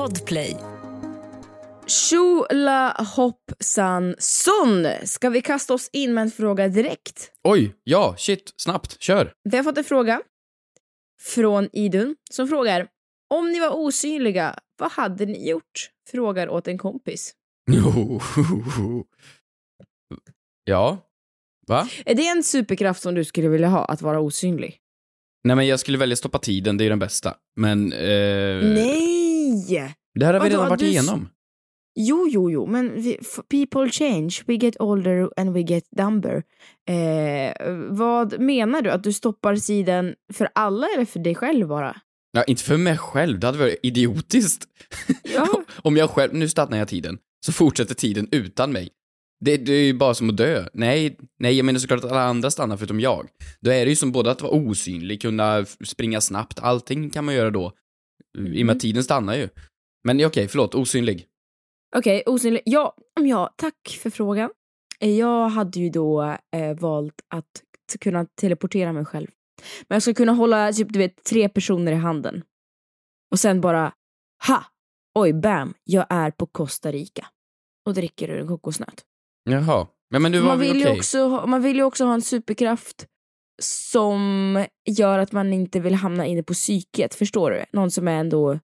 Podplay. Tjola hoppsan son! Ska vi kasta oss in med en fråga direkt? Oj, ja, shit, snabbt, kör. Vi har fått en fråga från Idun som frågar om ni var osynliga, vad hade ni gjort? Frågar åt en kompis. Ja. Va? Är det en superkraft som du skulle vilja ha, att vara osynlig? Nej men jag skulle välja stoppa tiden, det är ju den bästa. Men... Eh, Nej! Det här har vi Vadå, redan varit du igenom. Jo, jo, jo, men vi, people change, we get older and we get dumber. Eh, vad menar du? Att du stoppar tiden för alla eller för dig själv bara? Ja, inte för mig själv, det hade varit idiotiskt. Ja. Om jag själv, nu stannar jag tiden, så fortsätter tiden utan mig. Det, det är ju bara som att dö. Nej, nej, jag menar såklart att alla andra stannar förutom jag. Då är det ju som både att vara osynlig, kunna springa snabbt, allting kan man göra då. I och med Mm. att tiden stannar ju. Men okej, förlåt, osynlig. Okej, osynlig. Ja, ja, tack för frågan. Eh, Jag hade ju då eh, valt att kunna teleportera mig själv. Men jag skulle kunna hålla typ, du vet, tre personer i handen. Och sen bara, ha! Oj, bam, jag är på Costa Rica. Och dricker ur en kokosnöt. Jaha. Ja, men du var man, vill okej? ju också, man vill ju också ha en superkraft som gör att man inte vill hamna inne på psyket, förstår du? Någon som är ändå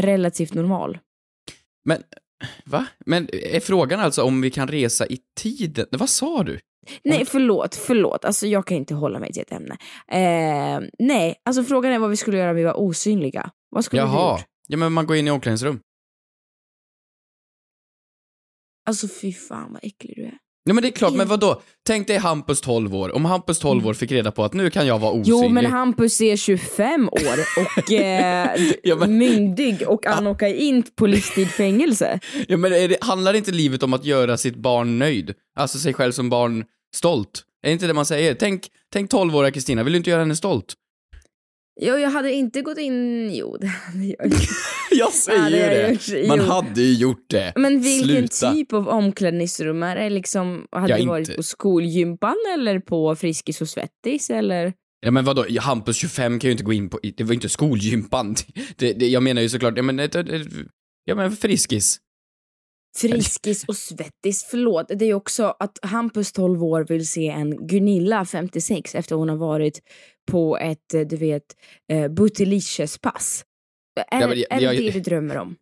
relativt normal. Men, va? Men är frågan alltså om vi kan resa i tiden? Vad sa du? Nej, förlåt, förlåt. Alltså jag kan inte hålla mig till ett ämne. Eh, nej, alltså frågan är vad vi skulle göra om vi var osynliga. Vad skulle vi Jaha. gjort? Ja, men man går in i omklädningsrum. Alltså fy fan vad äcklig du är. Ja men det är klart, men Igen. vad då? Tänk dig Hampus 12 år. Om Hampus 12 år fick reda på att nu kan jag vara osynlig. Jo men Hampus är 25 år och eh, Ja, men- myndig och kan åka in på livstid fängelse. Ja men det, handlar inte livet om att göra sitt barn nöjd? Alltså sig själv som barn stolt? Är inte det man säger? Tänk, tänk 12-åriga Kristina, vill du inte göra henne stolt? Jo, jag hade inte gått in... Jo, det hade jag Jag Ja, säger det ju jag det! gjort. Man Jo. hade ju gjort det. Men vilken Sluta. typ av omklädningsrum? Är det liksom, hade Ja, du varit inte- på skolgympan eller på Friskis och Svettis eller? Ja men vadå, Hampus 25 kan ju inte gå in på, det var ju inte skolgympan. Det, det, jag menar ju såklart, ja men, det, det, ja men Friskis. Friskis och Svettis, förlåt. Det är också att Hampus 12 år vill se en Gunilla 56 efter hon har varit på ett, eh, du vet, eh, Bootylicious-pass. Är, Ja, jag- är det jag- det du drömmer om?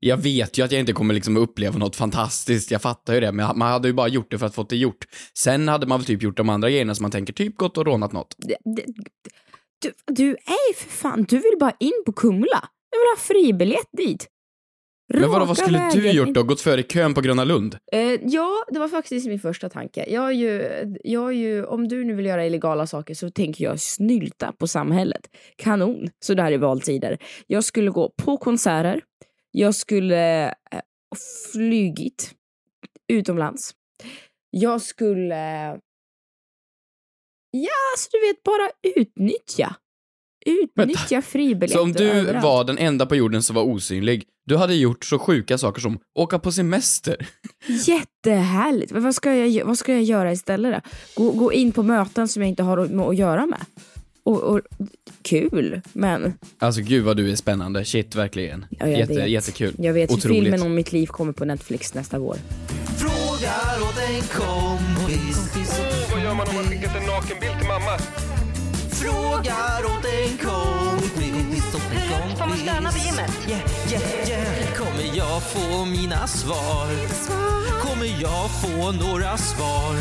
Jag vet ju att jag inte kommer liksom uppleva något fantastiskt, jag fattar ju det, men man hade ju bara gjort det för att få det gjort. Sen hade man väl typ gjort de andra grejerna som man tänker, typ gått och rånat något. Du, du är ju för fan, du vill bara in på Kumla. Jag vill ha fribiljett dit. Men vadå, vad skulle du gjort då? Gått före kön på Gröna Lund? Eh, ja, det var faktiskt min första tanke. Jag är ju, jag är ju, om du nu vill göra illegala saker så tänker jag snylta på samhället. Kanon. Så där är valtider. Jag skulle gå på konserter. Jag skulle eh, flygit utomlands. Jag skulle... Ja, så du vet, bara utnyttja. Utnyttja fribiljetter Så om du överallt. var den enda på jorden som var osynlig, du hade gjort så sjuka saker som åka på semester. Jättehärligt. Men vad ska jag, vad ska jag göra istället då? Gå, gå in på möten som jag inte har med att göra med. Och, och, kul, men Alltså gud vad du är spännande, shit verkligen. ja, jag Jätte, vet. Jättekul. Jag vet. Otroligt. Filmen om mitt liv kommer på Netflix nästa vår. Frågar åt en kompis. Vad gör man om man skickat en nakenbild till mamma? Frågar åt en kompis. Får man stöna på gymmet? Yeah, yeah, yeah. Kommer jag få mina svar? Kommer jag få några svar?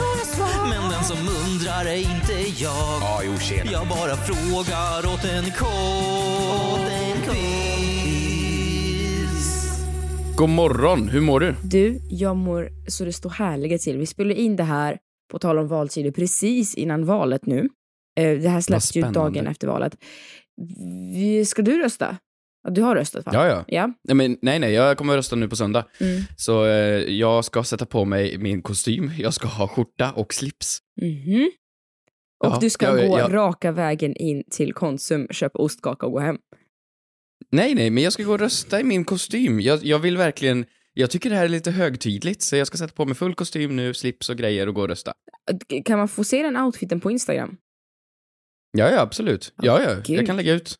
Men den som undrar är inte jag. Ja, jo tjena. Jag bara frågar åt en kompis. God morgon, hur mår du? Du, jag mår så det står härliga till. Vi spelar in det här, på tal om valtider, precis innan valet nu. Eh, Det här släpps ju dagen efter valet. Ska du rösta? Du har röstat va? Ja, ja. Ja. Nej, men, nej, nej, jag kommer att rösta nu på söndag. Mm. Så eh, jag ska sätta på mig min kostym, jag ska ha skjorta och slips. Mhm. Och Ja, du ska jag- gå jag- raka vägen in till Konsum, köpa ostkaka och gå hem. Nej, nej, men jag ska gå och rösta i min kostym. Jag, jag vill verkligen, jag tycker det här är lite högtidligt, så jag ska sätta på mig full kostym nu, slips och grejer och gå och rösta. Kan man få se den outfiten på Instagram? Ja, ja, absolut. Ja, ja, Gud. jag kan lägga ut.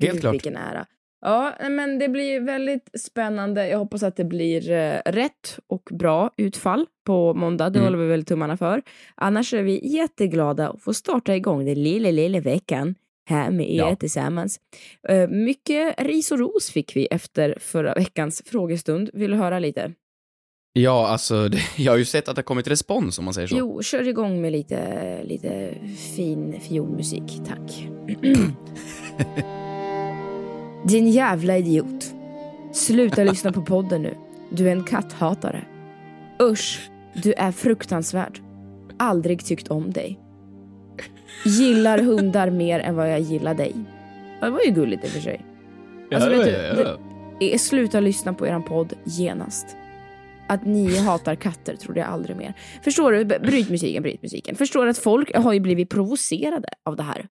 Helt Gud, klart. Vilken ära. Ja, men det blir väldigt spännande. Jag hoppas att det blir eh, rätt och bra utfall på måndag. Det Mm. håller vi väl tummarna för. Annars är vi jätteglada att få starta igång den lilla, lilla veckan här med er Ja. tillsammans. Eh, mycket ris och ros fick vi efter förra veckans frågestund. Vill du höra lite? Ja, alltså, det, jag har ju sett att det har kommit respons om man säger så. Jo, kör igång med lite, lite fin fiolmusik, tack. Din jävla idiot. Sluta lyssna på podden nu. Du är en katthatare. Usch, du är fruktansvärd. Aldrig tyckt om dig. Gillar hundar mer än vad jag gillar dig. Ja, Det var ju gulligt i och för sig. Alltså, vet du, det- Eh, Sluta lyssna på eran podd genast. Att ni hatar katter trodde jag aldrig mer. Förstår du? Bryt musiken, bryt musiken. Förstår du att folk har ju blivit provocerade av det här.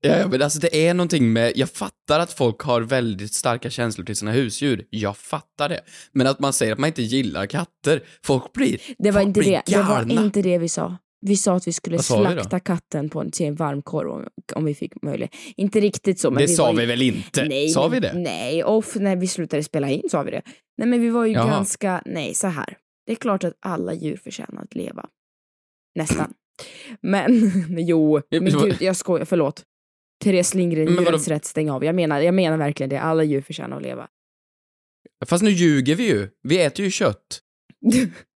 Ja, ja, men alltså det är någonting med, jag fattar att folk har väldigt starka känslor till sina husdjur, jag fattar det. Men att man säger att man inte gillar katter, folk blir, Det var folk inte blir det. Det var galna. inte det vi sa. Vi sa att vi skulle sa vi slakta katten på en, till en varmkorv om, om vi fick möjlighet. Inte riktigt så, men det vi sa ju, vi väl inte? Nej, sa vi det? Nej, off när vi slutade spela in sa vi det. Nej, men vi var ju Jaha. ganska, nej så här. Det är klart att alla djur förtjänar att leva. Nästan. Men, jo, men gud, jag skojar, förlåt. Therese Lindgren, djurens rätt, stäng av. Jag menar, jag menar verkligen det. Alla djur förtjänar att leva. Fast nu ljuger vi ju, vi äter ju kött.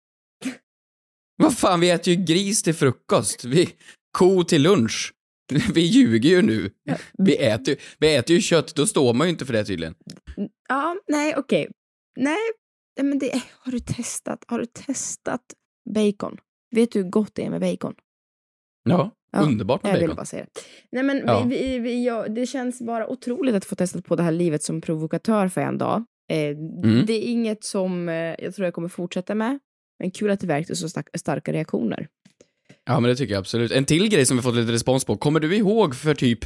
Vad fan, vi äter ju gris till frukost, vi, ko till lunch. Vi ljuger ju nu. Vi äter, ju- vi äter ju kött, då står man ju inte för det tydligen. ja, nej, okej. Nej, nej, men det, har du testat, har du testat bacon? Vet du hur gott det är med bacon? Ja, Ja, underbart med Jag ville bacon. bara säga det. Nej, men Ja. vi, vi, vi, ja, det känns bara otroligt att få testa på det här livet som provokatör för en dag. Eh, Mm. Det är inget som eh, jag tror jag kommer fortsätta med. Men kul att det verkade så stark, starka reaktioner. Ja, men det tycker jag absolut. En till grej som vi fått lite respons på. Kommer du ihåg för typ,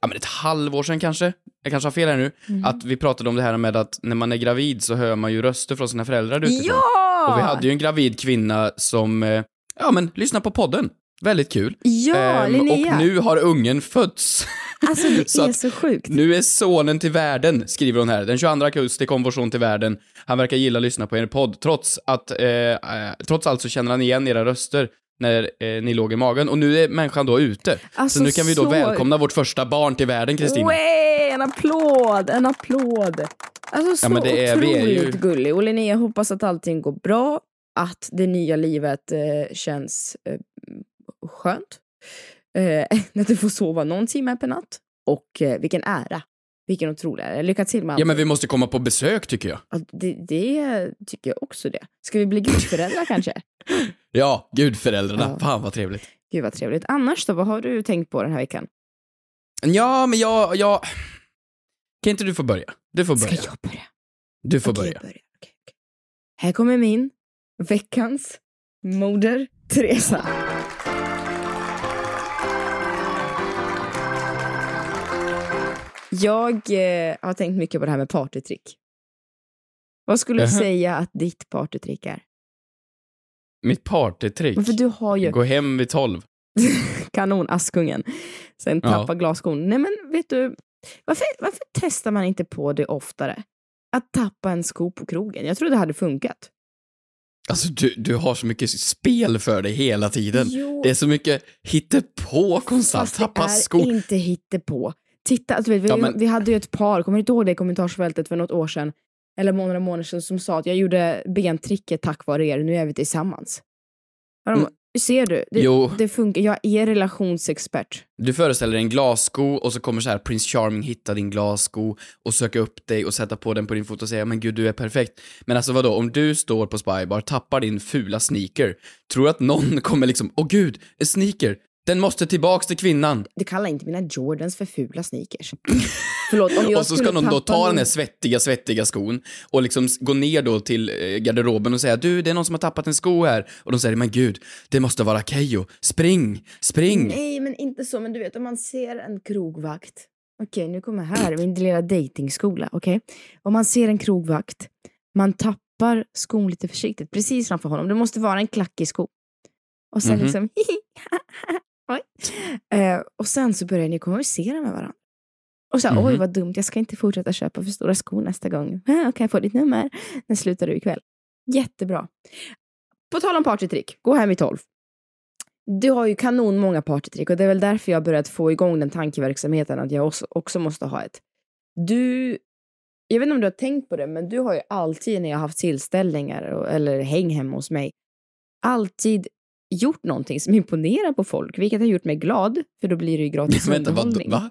ja men ett halvår sedan kanske? Jag kanske har fel här nu. Mm. Att vi pratade om det här med att när man är gravid så hör man ju röster från sina föräldrar utifrån. Ja! Och vi hade ju en gravid kvinna som, eh, ja men, lyssna på podden. Väldigt kul. Ja, Ehm, Linnea! och nu har ungen fötts. Alltså det Så är så sjukt. Nu är sonen till världen, skriver hon här. Den 22 augusti kom vår son till världen. Han verkar gilla att lyssna på er podd. Trots, att, eh, eh, trots allt så känner han igen era röster när eh, ni låg i magen. Och nu är människan då ute. Alltså, så nu kan vi då så- välkomna vårt första barn till världen, Kristina. En applåd, en applåd. Alltså så Ja, men det är- vi är otroligt ju- gullig. Och Linnea, hoppas att allting går bra, att det nya livet eh, känns eh, skönt. Eh, att du får sova någon timme per natt. Och eh, vilken ära. Vilken otrolig ära. Lycka till med allt. Ja, men vi måste komma på besök, tycker jag. Ja, det, det tycker jag också det. Ska vi bli gudföräldrar kanske? Ja, gudföräldrarna. Ja. Fan vad trevligt. Gud vad trevligt. Annars då, vad har du tänkt på den här veckan? Ja, men jag, jag... Kan inte du få börja? Du får Ska börja. jag börja? Du får Okej, börja. jag börjar. Okej, okej. Här kommer min veckans moder Teresa. Jag eh, har tänkt mycket på det här med partytrick. Vad skulle du säga att ditt partytrick är? Mitt partytrick. För du har ju Gå hem vid tolv. kanon, Askungen. Sen Ja. tappa glasskon. Nej men vet du, varför, varför testar man inte på det oftare? Att tappa en sko på krogen. Jag tror det hade funkat. Alltså, du, du har så mycket spel för dig hela tiden. Jo, Det är så mycket hittepå konstant. Fast Tappa det är skor. inte hittepå. Titta, alltså, vet, vi, Ja, men- vi hade ju ett par, kommer du inte ihåg det i kommentarsfältet för något år sedan? Eller några månader sedan som sa att jag gjorde bentricket tack vare er, nu är vi tillsammans. Mm. Ser du? Det, Jo. det funkar. Jag är relationsexpert. Du föreställer dig en glassko och så kommer så här Prince Charming hitta din glassko och söka upp dig och sätta på den på din fot och säga men gud du är perfekt. Men alltså vadå, om du står på Spybar, tappar din fula sneaker, tror du att någon kommer liksom, åh gud, en sneaker, den måste tillbaks till kvinnan. Du kallar inte mina Jordans för fula sneakers. Förlåt, om jag och så ska någon då ta min- den här svettiga, svettiga skon och liksom gå ner då till eh, garderoben och säga du, det är någon som har tappat en sko här. Och de säger, men gud, det måste vara Keyyo. Spring, spring. Nej, men inte så. Men du vet, om man ser en krogvakt. Okej, nu kommer här min lilla datingskola. Okej, om man ser en krogvakt, man tappar skon lite försiktigt precis framför honom. Det måste vara en klackig sko. Och sen Mhm. liksom, Oj. Eh, och sen så börjar ni konversera med varandra. Och så här, oj Mhm. vad dumt, jag ska inte fortsätta köpa för stora skor nästa gång. Ah, kan jag få ditt nummer? När slutar du ikväll? Jättebra. På tal om partytrick, gå hem i tolv. Du har ju kanon många partytrick och det är väl därför jag börjat få igång den tankeverksamheten att jag också, också måste ha ett. Du, jag vet inte om du har tänkt på det, men du har ju alltid när jag har haft tillställningar och, eller häng hemma hos mig, alltid gjort någonting som imponerar på folk, vilket har gjort mig glad, för då blir det ju gratis Vänta, vad, va?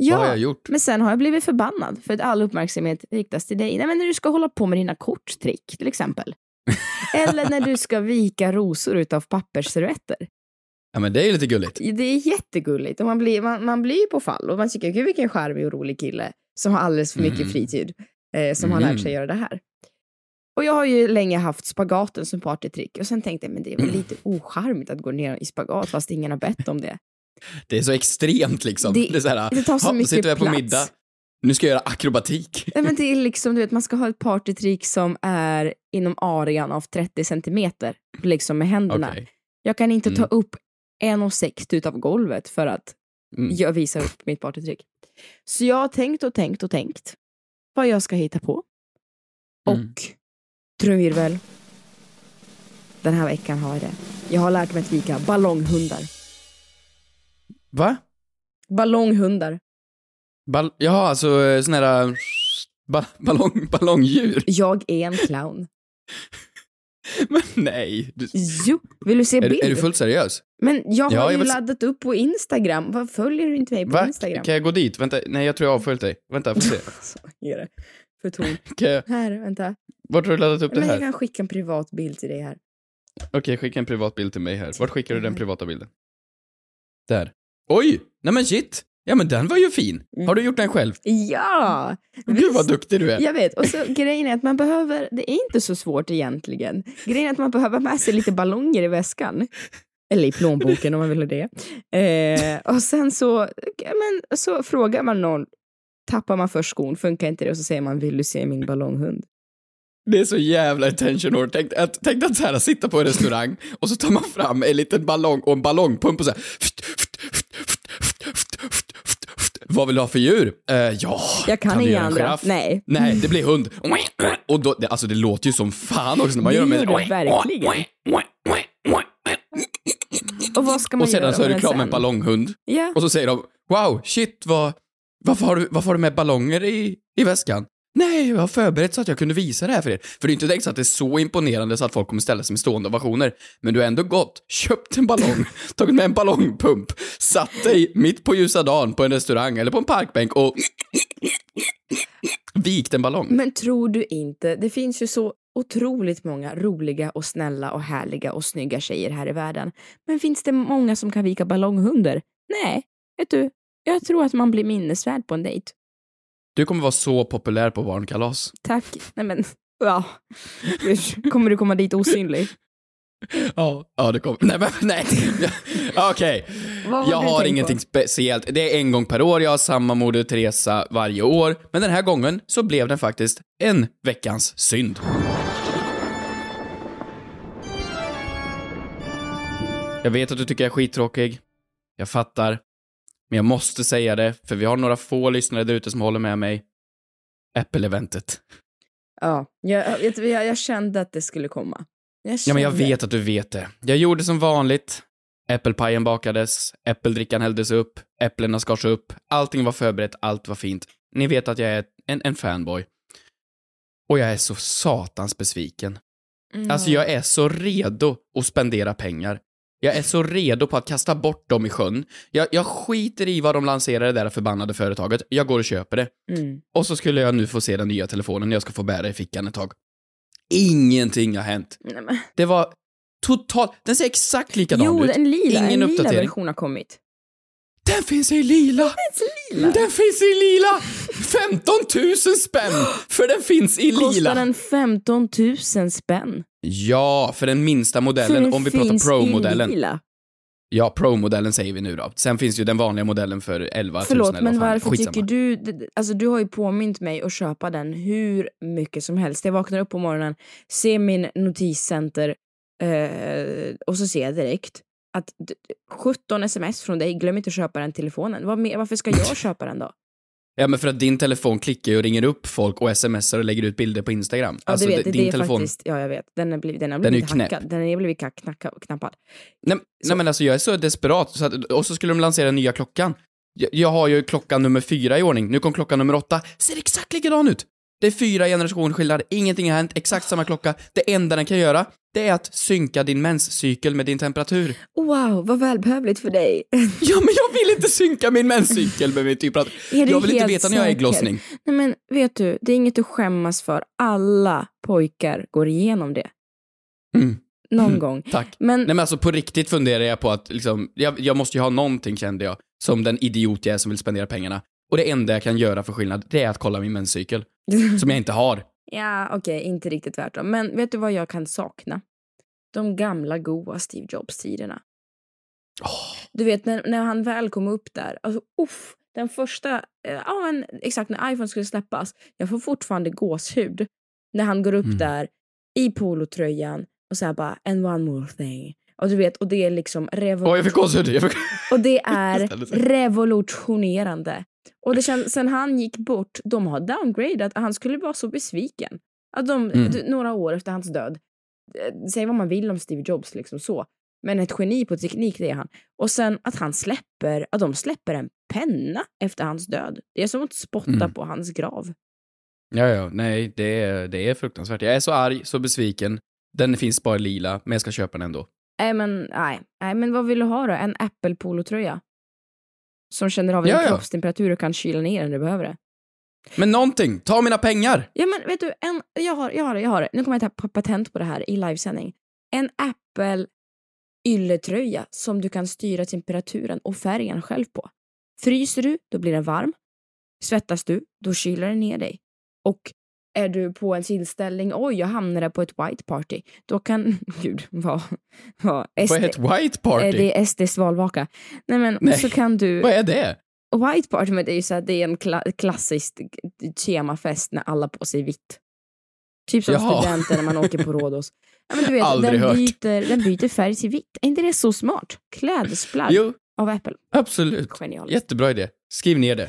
Ja, Vad har jag gjort? men sen har jag blivit förbannad för att all uppmärksamhet riktas till dig. Nej, men när du ska hålla på med dina korttrick till exempel. Eller när du ska vika rosor utav pappersservetter. Ja, men det är ju lite gulligt. Det är jättegulligt och man blir, man, man blir ju på fall och man tycker gud vilken charmig och rolig kille som har alldeles för mycket Mm. fritid eh, som har Mm. lärt sig göra det här. Och jag har ju länge haft spagaten som partytrick och sen tänkte jag men det är väl lite ocharmigt att gå ner i spagat fast ingen har bett om det. Det är så extremt liksom. Det- Det, är så här, det tar så "Ja, mycket sitter här på plats." middag. Nu ska jag göra akrobatik. Nej, men det är liksom, du vet, man ska ha ett partytrick som är inom arean av 30 centimeter, liksom med händerna. Okej. Jag kan inte ta Mm. upp 1,60 utav golvet för att Mm. jag visar upp mitt partytrick. Så jag har tänkt och tänkt och tänkt vad jag ska hitta på. Och Mm. Trumvirvel. Den här veckan har jag det. Jag har lärt mig att vika ballonghundar. Va? Ballonghundar. Ball Jaha, alltså eh, sån här... eh, Ba ballong ballongdjur? Jag är en clown. Men nej. Du, Jo, vill du se är, bild? du- är du fullt seriös? Men jag har Ja, jag ju vill laddat upp på Instagram. Vad följer du inte mig på Va? Instagram? Kan jag gå dit? Vänta, nej jag tror jag har avföljt dig. Vänta, får se. Så är det. För ton. Jag... Här, vänta. Vart har du laddat upp det Men jag här? kan skicka en privat bild till dig här. Okej, skicka en privat bild till mig här. Vart skickar du den privata bilden? Där. Oj! Nej men shit! Ja men den var ju fin. Har du gjort den själv? Ja! Gud vad duktig du är. Jag vet. Och så grejen är att man behöver, det är inte så svårt egentligen. Grejen är att man behöver med sig lite ballonger i väskan. Eller i plånboken om man vill ha det. Eh, och sen så, men, så frågar man någon, tappar man först skon, funkar inte det? Och så säger man, vill du se min ballonghund? Det är så jävla attention whore. Tänk, att, tänk att så här, sitta på en restaurang och så tar man fram en liten ballong och en ballongpump och så här. Vad vill du ha för djur? Eh, ja, Jag kan du inga göra andra. Nej. Nej, det blir hund. Och då, det, alltså det låter ju som fan också när man Det gör med det verkligen. Och vad ska man Och sedan göra så är det klar den med en ballonghund. Ja. Och så säger de, wow, shit, vad, varför, har du, varför har du med ballonger i, i väskan? Nej, jag har förberett så att jag kunde visa det här för er. För det är inte direkt så att det är så imponerande så att folk kommer ställa sig med stående ovationer. Men du har ändå gått, köpt en ballong, tagit med en ballongpump, satt dig mitt på ljusa dagen på en restaurang eller på en parkbänk och vikt en ballong. Men tror du inte, det finns ju så otroligt många roliga och snälla och härliga och snygga tjejer här i världen. Men finns det många som kan vika ballonghundar? Nej, vet du, jag tror att man blir minnesvärd på en dejt. Du kommer vara så populär på barnkalas. Tack. Nej men, ja. Kommer du komma dit osynlig? Ja, ja det kommer. Nej, men nej. Okej. Har Jag har ingenting på? speciellt. Det är en gång per år, jag har samma Moder Teresa varje år. Men den här gången så blev den faktiskt en veckans synd. Jag vet att du tycker jag är skittråkig. Jag fattar. Men jag måste säga det, för vi har några få lyssnare där ute som håller med mig. Apple-eventet. Ja, jag, jag, jag kände att det skulle komma. Jag Ja, men jag kände- vet att du vet det. Jag gjorde som vanligt. Äppelpajen bakades, äppeldrickan hälldes upp, äpplena skars upp, allting var förberett, allt var fint. Ni vet att jag är en, en fanboy. Och jag är så satans besviken. Mm. Alltså jag är så redo att spendera pengar. Jag är så redo på att kasta bort dem i sjön. Jag, jag skiter i vad de lanserar det där förbannade företaget. Jag går och köper det. Mm. Och så skulle jag nu få se den nya telefonen jag ska få bära i fickan ett tag. Ingenting har hänt. Nej. Det var totalt, den ser exakt likadan Jo, ut. en lila, Ingen en lila uppdatering. version har kommit. Den finns i lila! lila. Den finns i lila! 15 000 spänn! För den finns i Kostar lila! den 15 000 spänn? Ja, för den minsta modellen, den om vi pratar Pro-modellen. Ja, Pro-modellen säger vi nu då. Sen finns ju den vanliga modellen för 11 000 Förlåt, men varför Skitsamma. tycker du... Alltså du har ju påmint mig att köpa den hur mycket som helst. Jag vaknar upp på morgonen, ser min notiscenter eh, och så ser jag direkt att d- d- 17 sms från dig, glöm inte att köpa den telefonen. Varför ska jag köpa den då? Ja men för att din telefon klickar ju och ringer upp folk och smsar och lägger ut bilder på Instagram. Ja, alltså du vet, det, din det är telefon... faktiskt, ja jag vet, den har blivit, den har Den är blivit ju knäpp. hackad. Den har blivit knack, knacka, knappad. Nej, nej men alltså jag är så desperat, så att, och så skulle de lansera den nya klockan. Jag, jag har ju klockan nummer fyra i ordning, nu kom klockan nummer åtta, ser exakt likadan ut! Det är fyra generationer skillnad, ingenting har hänt, exakt samma klocka. Det enda den kan göra, det är att synka din menscykel med din temperatur. Wow, vad välbehövligt för dig. Ja men jag vill inte synka min menscykel med min temperatur. Jag vill inte veta när jag är ägglossning. Nej men vet du, det är inget att skämmas för. Alla pojkar går igenom det. Mm, Någon Mm. gång. tack. Men Nej men alltså på riktigt funderar jag på att liksom, jag, jag måste ju ha någonting kände jag, som den idiot jag är som vill spendera pengarna. Och det enda jag kan göra för skillnad, det är att kolla min menscykel. Som jag inte har. ja, okej, inte riktigt tvärtom. Men vet du vad jag kan sakna? De gamla goa Steve Jobs-tiderna. Du vet när, när han väl kom upp där, alltså uff, den första, eh, ja men exakt när iPhone skulle släppas, jag får fortfarande gåshud när han går upp Mm. där i polotröjan och så här bara and one more thing. Och du vet, och det är liksom revol- Åh, jag fick gåshud. Fick... och det är revolutionerande. Och det känns, sen han gick bort, de har downgradat, han skulle vara så besviken. Att de, Mm. några år efter hans död, eh, säg vad man vill om Steve Jobs liksom så, men ett geni på teknik det är han. Och sen att han släpper, att de släpper en penna efter hans död. Det är som att spotta Mm. på hans grav. Ja, ja, nej, det är, det är fruktansvärt. Jag är så arg, så besviken. Den finns bara lila, men jag ska köpa den ändå. Nej men, nej. nej men vad vill du ha då? En Apple polotröja? Som känner av din Ja, ja. kroppstemperatur och kan kyla ner när du behöver det. Men någonting, ta mina pengar! Ja men vet du, en, jag har jag har det, jag har det. Nu kommer jag ta patent på det här i livesändning. En Apple ylletröja som du kan styra temperaturen och färgen själv på. Fryser du, då blir den varm. Svettas du, då kyler den ner dig. Och är du på en tillställning, oj jag hamnade på ett white party, då kan, gud vad, vad Vad SD, är ett white party? är det SDs valvaka? Nej men Nej. så kan du, Vad är det? White Party, men det är ju så här, det är en kla- klassisk temafest när alla på sig vitt. Typ som Jaha. studenter när man åker på Rhodos. Ja, men du vet, Aldrig den, hört. byter, den byter färg till vitt. Är inte det så smart? Klädesplagg Jo, av Apple. absolut. Genialiskt. Jättebra idé. Skriv ner det.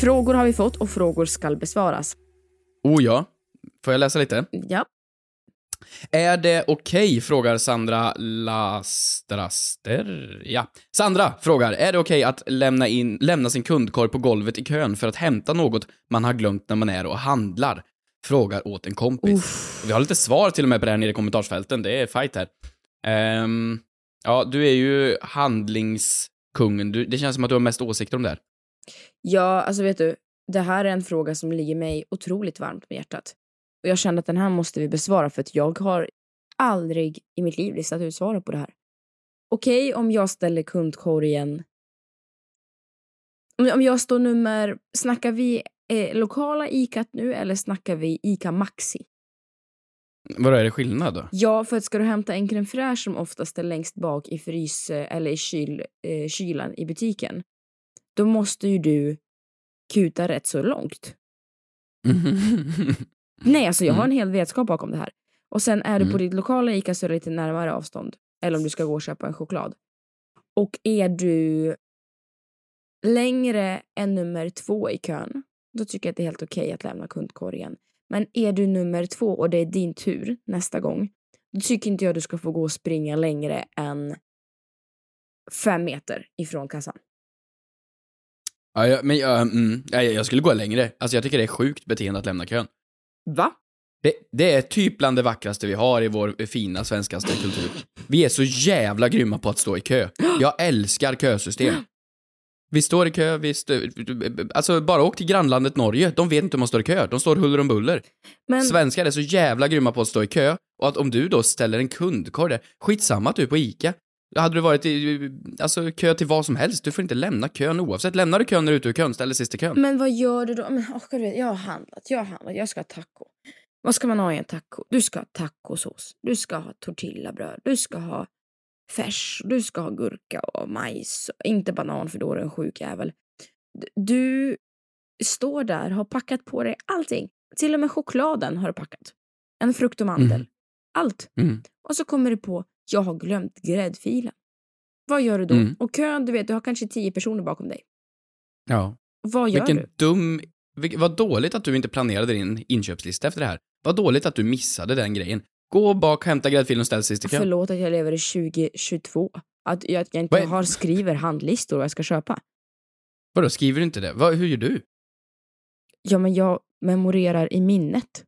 Frågor har vi fått och frågor ska besvaras. Oh ja. Får jag läsa lite? Ja. Är det okej, frågar Sandra Lastraster. Ja. Sandra frågar, är det okej att lämna, in, lämna sin kundkorg på golvet i kön för att hämta något man har glömt när man är och handlar? Frågar åt en kompis. Vi har lite svar till och med på det här nere i kommentarsfälten, det är fight här. Ehm, ja, du är ju handlingskungen. Du, det känns som att du har mest åsikter om det här. Ja, alltså vet du, det här är en fråga som ligger mig otroligt varmt om hjärtat. Och jag känner att den här måste vi besvara för att jag har aldrig i mitt liv listat ut svaret på det här. Okej om jag ställer kundkorgen... Om, jag står nummer... Snackar vi eh, lokala ICAt nu eller snackar vi ICA Maxi? Vadå, är det skillnad då? Ja, för att ska du hämta en crème fraîche som oftast är längst bak i frys eller i kyl, eh, kylan i butiken, då måste ju du kuta rätt så långt. Nej, alltså jag har en hel vetskap bakom det här. Och sen är du på Mm. ditt lokala ICA så är det lite närmare avstånd. Eller om du ska gå och köpa en choklad. Och är du längre än nummer två i kön, då tycker jag att det är helt okej att lämna kundkorgen. Men är du nummer två och det är din tur nästa gång, då tycker inte jag du ska få gå och springa längre än fem meter ifrån kassan. Ja, jag, men jag, mm, ja, jag skulle gå längre. Alltså jag tycker det är sjukt beteende att lämna kön. Va? Det, det är typ bland det vackraste vi har i vår fina svenskaste kultur. Vi är så jävla grymma på att stå i kö. Jag älskar kösystem. Vi står i kö, vi stö... Alltså bara åk till grannlandet Norge, de vet inte hur man står i kö, de står huller om buller. Men Svenskar är så jävla grymma på att stå i kö, och att om du då ställer en kundkorg där, skitsamma att du är på ICA. Hade du varit i, alltså kö till vad som helst, du får inte lämna kön oavsett. Lämnar du kön när du är ute ur kön, ställ dig sist i kön. Men vad gör du då? Men, oh, du vet, jag har handlat, jag har handlat, jag ska ha taco. Vad ska man ha i en taco? Du ska ha tacosås, du ska ha tortillabröd, du ska ha färs, du ska ha gurka och majs. Inte banan för då är du en sjuk jävel. Du står där, har packat på dig allting. Till och med chokladen har du packat. En frukt och mandel. Mhm. Allt. Mm. Och så kommer du på, jag har glömt gräddfilen. Vad gör du då? Mm. Och kön, du vet, du har kanske tio personer bakom dig. Ja. Vad gör Vilken du? dum... Vad dåligt att du inte planerade din inköpslista efter det här. Vad dåligt att du missade den grejen. Gå bak, hämta gräddfilen och ställ sist i kön. Förlåt att jag lever i 2022. Att jag, att jag inte har skriver handlistor vad jag ska köpa. Vadå, skriver du inte det? Vad, hur gör du? Ja, men jag memorerar i minnet.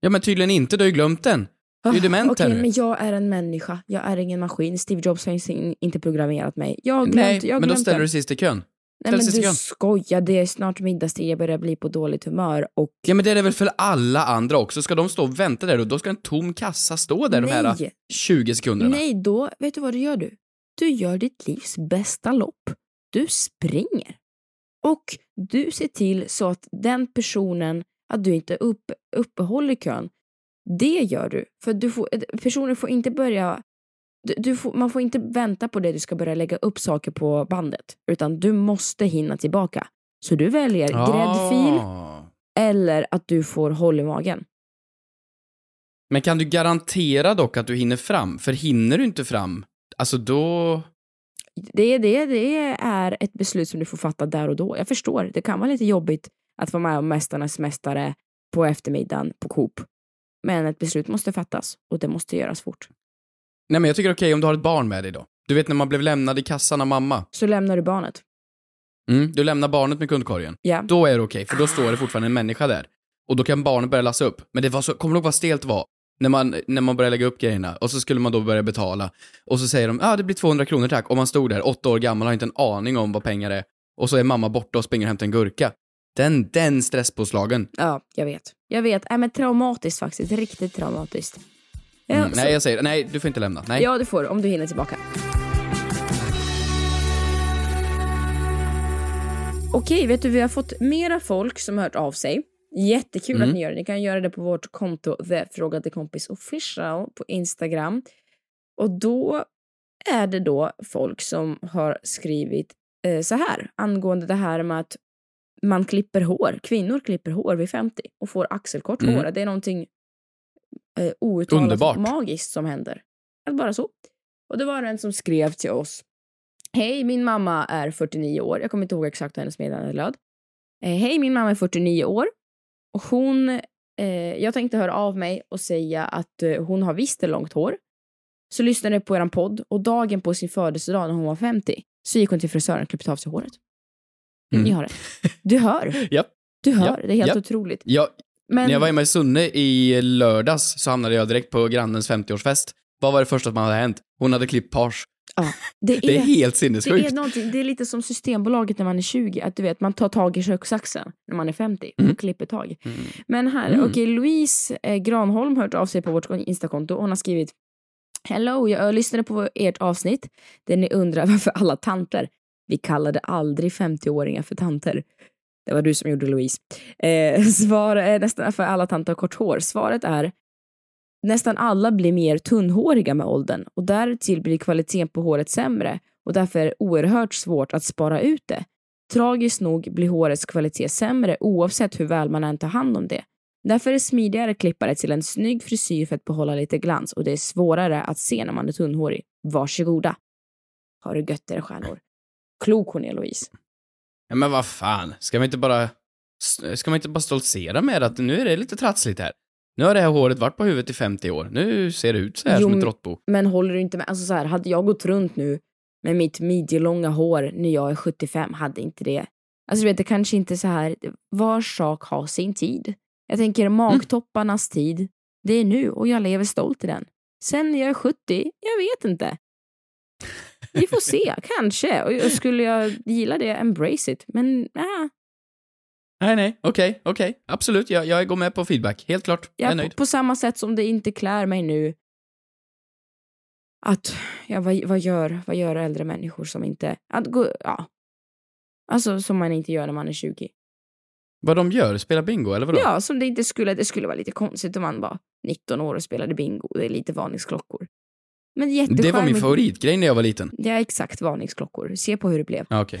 Ja, men tydligen inte, du har ju glömt den. Du är dement Ah, Okej, nu. men jag är en människa. Jag är ingen maskin. Steve Jobs har in- inte programmerat mig. Jag har glömt, Nej, jag har men då ställer du sist i kön. Nej, men du skojar. Det är snart middagstid. Jag börjar bli på dåligt humör. Och Ja, men det är det väl för alla andra också? Ska de stå och vänta där och då ska en tom kassa stå där de här Nej. 20 sekunderna? Nej, då, vet du vad du gör du? Du gör ditt livs bästa lopp. Du springer. Och du ser till så att den personen, att du inte upp, uppehåller kön. Det gör du. För du får, personen får inte börja, du, du får, man får inte vänta på det du ska börja lägga upp saker på bandet. Utan du måste hinna tillbaka. Så du väljer gräddfil Ah. eller att du får håll i magen. Men kan du garantera dock att du hinner fram? För hinner du inte fram, alltså då... Det, det, det är ett beslut som du får fatta där och då. Jag förstår, det kan vara lite jobbigt att vara med om Mästarnas mästare på eftermiddagen på Coop. Men ett beslut måste fattas och det måste göras fort. Nej men jag tycker okej om du har ett barn med dig då. Du vet när man blev lämnad i kassan av mamma. Så lämnar du barnet. Mm, du lämnar barnet med kundkorgen. Ja. Då är det okej, för då står det fortfarande en människa där. Och då kan barnet börja lassa upp. Men det var så, kommer du ihåg vad stelt det var? När man, när man började lägga upp grejerna och så skulle man då börja betala. Och så säger de, ja ah, det blir 200 kronor tack. Och man stod där, åtta år gammal, har inte en aning om vad pengar är. Och så är mamma borta och springer och hämtar en gurka. Den, den stresspåslagen. Ja, jag vet. Jag vet. Äh, men traumatiskt faktiskt. Riktigt traumatiskt. Ja, Mm, så- nej, jag säger nej, du får inte lämna. Nej. ja, det får du om du hinner tillbaka. Okej, vet du, vi har fått mera folk som har hört av sig. Jättekul Mm. att ni gör det. Ni kan göra det på vårt konto The Frågade Kompis Official på Instagram. Och då är det då folk som har skrivit eh, så här angående det här med att man klipper hår. Kvinnor klipper hår vid 50 och får axelkort Mm. hår. Det är någonting eh, outtalat Underbart. magiskt som händer. Att bara så. Och det var en som skrev till oss. Hej, min mamma är 49 år. Jag kommer inte ihåg exakt hur hennes meddelande löd. Eh, Hej, min mamma är 49 år. Och hon, eh, jag tänkte höra av mig och säga att eh, hon har visst långt hår. Så lyssnade jag på er podd och dagen på sin födelsedag när hon var 50 så gick hon till frisören och klippte av sig håret. Mm. Ni har det. Du hör. Japp. Du hör. Japp. Det är helt Japp. otroligt. Jag, Men När jag var hemma i Sunne i lördags så hamnade jag direkt på grannens 50-årsfest. Vad var det första som hade hänt? Hon hade klippt page. ja, det, är, Det är helt det, sinnessjukt. är någonting, det är lite som Systembolaget när man är 20. Att du vet, man tar tag i köksaxen när man är 50 och Mm. klipper tag. Mm. Men här, Mm. okej, Louise eh, Granholm har hört av sig på vårt Instakonto. Hon har skrivit Hello, jag lyssnade på ert avsnitt där ni undrar varför alla tanter, vi kallade aldrig 50-åringar för tanter. Det var du som gjorde Louise. Eh, svar är nästan för alla tanter har kort hår. Svaret är nästan alla blir mer tunnhåriga med åldern och därtill blir kvaliteten på håret sämre och därför är det oerhört svårt att spara ut det. Tragiskt nog blir hårets kvalitet sämre oavsett hur väl man än tar hand om det. Därför är det smidigare att klippa det till en snygg frisyr för att behålla lite glans och det är svårare att se när man är tunnhårig. Varsågoda. Har du gött era stjärnor. Klok hon är Louise. Ja, men vad fan, ska man inte bara... Ska man inte bara stoltsera med att nu är det lite trassligt här? Nu har det här håret varit på huvudet i 50 år. Nu ser det ut så här Jo, som ett råttbo. Men håller du inte med? Alltså så här, hade jag gått runt nu med mitt midjelånga hår när jag är 75, hade inte det. Alltså du vet, det kanske inte så här, var sak har sin tid. Jag tänker magtopparnas tid, det är nu och jag lever stolt i den. Sen när jag är 70, jag vet inte. Vi får se, kanske. Och skulle jag gilla det, embrace it. Men äh, Nej, nej, okej, okej. Absolut, jag, jag går med på feedback. Helt klart. Jag är ja, på, nöjd. på samma sätt som det inte klär mig nu att, ja, vad, vad, gör, vad gör äldre människor som inte, att gå, ja. Alltså som man inte gör när man är 20. Vad de gör? Spela bingo, eller vadå? Ja, som det inte skulle, det skulle vara lite konstigt om man var 19 år och spelade bingo. Det är lite varningsklockor. Men jättecharmigt. det var min favoritgrej när jag var liten. Det är exakt varningsklockor. Se på hur det blev. Ja, okej.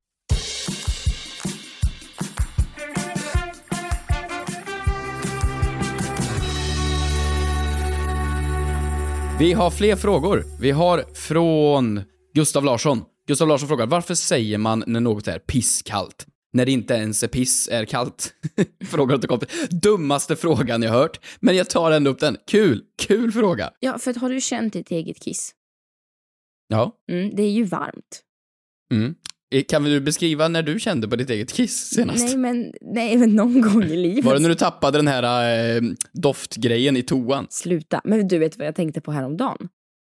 Vi har fler frågor. Vi har från Gustav Larsson. Gustav Larsson frågar, varför säger man när något är pisskallt? När det inte ens är piss är kallt? Frågar åt kompis. Dummaste frågan jag hört, men jag tar ändå upp den. Kul, kul fråga. Ja, för har du känt ditt eget kiss? Ja. Mm, det är ju varmt. Mm. Eh, Kan du beskriva när du kände på ditt eget kiss senast? Nej men, nej men någon gång i livet. Var det när du tappade den här eh, doftgrejen i toan? Sluta. Men du vet vad jag tänkte på häromdagen?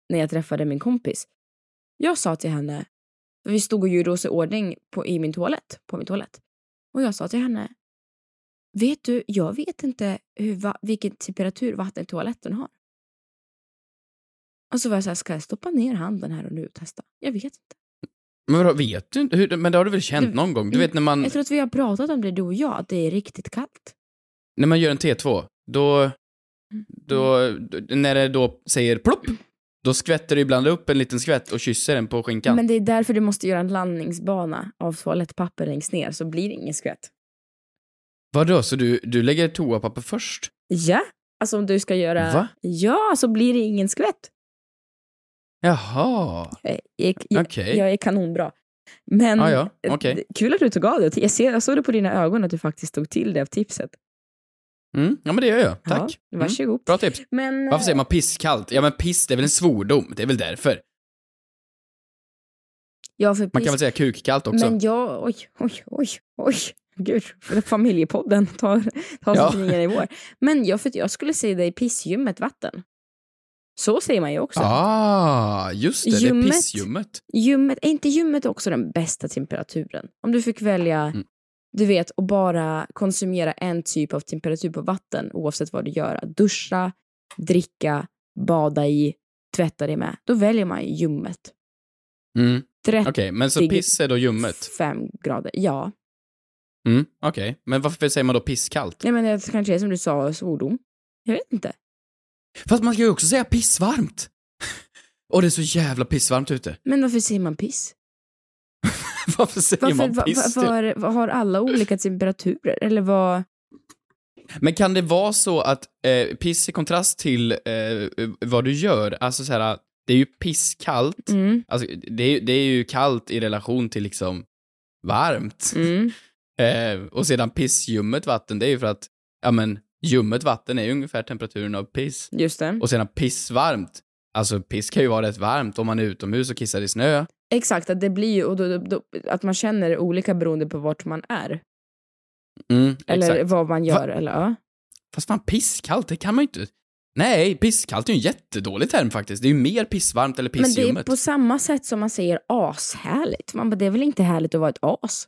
När jag träffade min kompis. Jag sa till henne, vi stod och gjorde oss i ordning på, i min toalett, på min toalett. Och jag sa till henne, vet du, jag vet inte hur, va, vilken temperatur vattnet i toaletten har. Och så var jag så här, ska jag stoppa ner handen här och nu och testa? Jag vet inte. Men vadå, vet du inte? Hur, men det har du väl känt Du- någon gång? Du vet när man, Jag tror att vi har pratat om det du och jag, att det är riktigt kallt. när man gör en T2, då, då, då, när det då säger plopp, då skvätter du ibland upp en liten skvätt och kysser den på skinkan. Men det är därför du måste göra en landningsbana av toalettpapper längst ner, så blir det ingen skvätt. Vadå, så du, du lägger toapapper först? Ja, alltså om du ska göra... Va? Ja, så blir det ingen skvätt. Jaha. Jag är, jag, Okej. jag är kanonbra. Men Ah, ja, eh, okej. d- kul att du tog av det. Jag, ser, jag såg det på dina ögon att du faktiskt tog till det av tipset. Mm, ja men det gör jag, tack. Ja, Mm, varsågod. bra tips. Men, Varför säger man pisskallt? Ja men piss, det är väl en svordom? Det är väl därför. Ja, för Man kan piss- väl säga kukkallt också? Men jag... Oj, oj, oj, oj. Gud, för familjepodden tar, tar Ja. sig till nya nivåer. Men jag, för jag skulle säga det i pissljummet vatten. Så säger man ju också. Ah, just det, det är Ljummet. pissljummet. Ljummet, är inte ljummet också den bästa temperaturen? Om du fick välja, Mm. du vet, att bara konsumera en typ av temperatur på vatten oavsett vad du gör. Duscha, dricka, bada i, tvätta dig med. Då väljer man ju ljummet. Mm. 35 Okej, men så piss är då ljummet? grader. Ja. Mm, okej. Men varför säger man då pisskallt? Nej, men det kanske är som du sa, svordom. Jag vet inte. Fast man ska ju också säga pissvarmt. Och det är så jävla pissvarmt ute. Men varför säger man piss? Varför säger Varför, man piss va, var, vad har alla olika temperaturer? Eller vad? Men kan det vara så att eh, piss i kontrast till eh, vad du gör, alltså så här, det är ju pisskallt, Mm, alltså det är, det är ju kallt i relation till liksom varmt. mm. Eh, och sedan pissljummet vatten, det är ju för att, ja men, ljummet vatten är ju ungefär temperaturen av piss. Just det. Och sedan pissvarmt, alltså piss kan ju vara rätt varmt om man är utomhus och kissar i snö. Exakt, att det blir ju, och då, då, då, att man känner olika beroende på vart man är. Mm, Eller exakt. vad man gör. Eller, ja. Fast fan, pisskallt, det kan man ju inte... Nej, pisskallt är ju en jättedålig term faktiskt. Det är ju mer pissvarmt eller Men det är pissljummet. på samma sätt som man säger ashärligt. Man bara, det är väl inte härligt att vara ett as?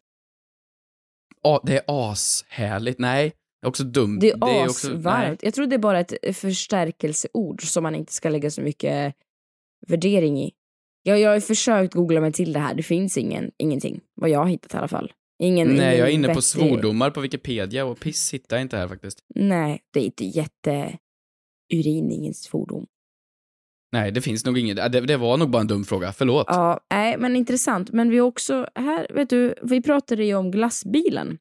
Ja, det är ashärligt. Nej, också dumt. Det är asvarmt. Jag tror det är bara ett förstärkelseord som man inte ska lägga så mycket värdering i. Jag, jag har försökt googla mig till det här. Det finns ingen, ingenting. Vad jag har hittat i alla fall. Ingen, Nej, ingen jag är inne på svordomar på Wikipedia och piss hittar jag inte här faktiskt. Nej, det är inte jätte... Urin ingen svordom. Nej, det finns nog inget. Det, det var nog bara en dum fråga. Förlåt. Ja, nej, men intressant. Men vi också, här, vet du, vi pratade ju om glassbilen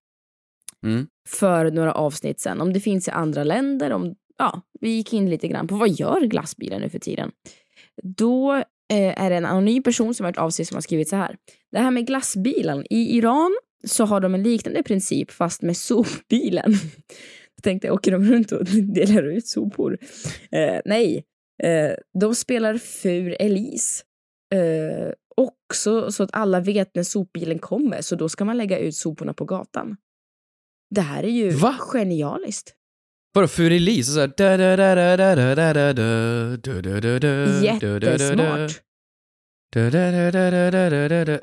Mm för några avsnitt sen. Om det finns i andra länder, om, ja, vi gick in lite grann på vad gör glassbilen nu för tiden? Då eh, är det en anonym person som har hört av sig som har skrivit så här. Det här med glassbilen. I Iran så har de en liknande princip fast med sopbilen. Jag tänkte, åker de runt och delar ut sopor? Eh, nej, eh, de spelar Fur Elise. Eh, också så att alla vet när sopbilen kommer, så då ska man lägga ut soporna på gatan. Det här är ju Va? genialiskt. Vadå, Furilis? Så. Jättesmart.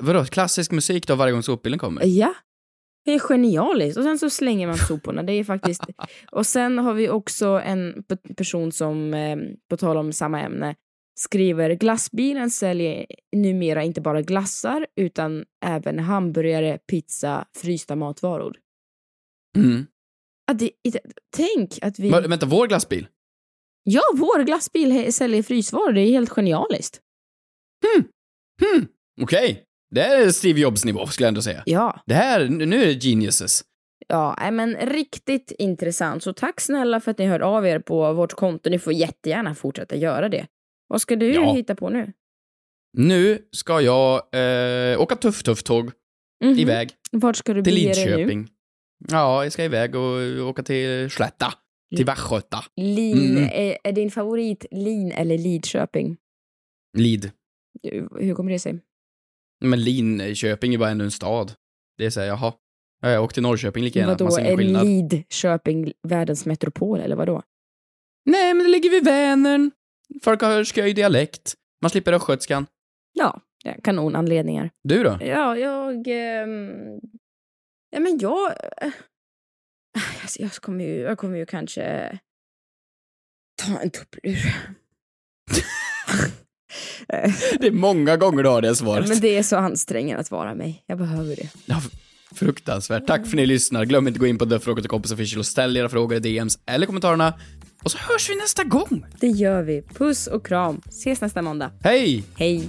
Vadå, klassisk musik då varje gång sopbilen kommer? Ja. Det är genialiskt. Och sen så slänger man soporna. Det är faktiskt... Och sen har vi också en person som, på tal om samma ämne, skriver glassbilen säljer numera inte bara glassar utan även hamburgare, pizza, frysta matvaror. Mm. Att det, tänk att vi... Men, vänta, vår glassbil? Ja, vår glassbil säljer frysvaror. Det är helt genialiskt. Hmm. Okej. Det är Steve Jobs-nivå, skulle jag ändå säga. Ja. Det här, nu är det geniuses. Ja, men riktigt intressant. Så tack snälla för att ni hör av er på vårt konto. Ni får jättegärna fortsätta göra det. Vad ska du Ja. hitta på nu? Nu ska jag eh, åka tuff-tuff-tåg Mhm. iväg Vart ska du till bege dig nu? Lidköping. Ja, jag ska iväg och åka till Slätta. Till Västgöta. Lin, Mm. är, är din favorit Lin eller Lidköping? Lid. Hur kommer det sig? Men Linköping är bara ännu en stad. Det är såhär, jaha. Ja, jag åkte till Norrköping lika gärna. Vadå, är skillnad. Lidköping världens metropol eller vadå? Nej, men det ligger vid Vänern. Folk har sköj dialekt. Man slipper östgötskan. Ja, kanonanledningar. Du då? Ja, jag... ehm, ja, men jag... eh, alltså, jag, kommer ju, jag kommer ju kanske ta en tupplur. Det är många gånger du har det ja, svaret. men det är så ansträngande att vara mig. Jag behöver det. Ja, fruktansvärt. Tack för att ni lyssnar. Glöm inte att gå in på The Fråga till Kompis Official och ställ era frågor i DMs eller kommentarerna. Och så hörs vi nästa gång. Det gör vi. Puss och kram. Ses nästa måndag. Hej! Hej.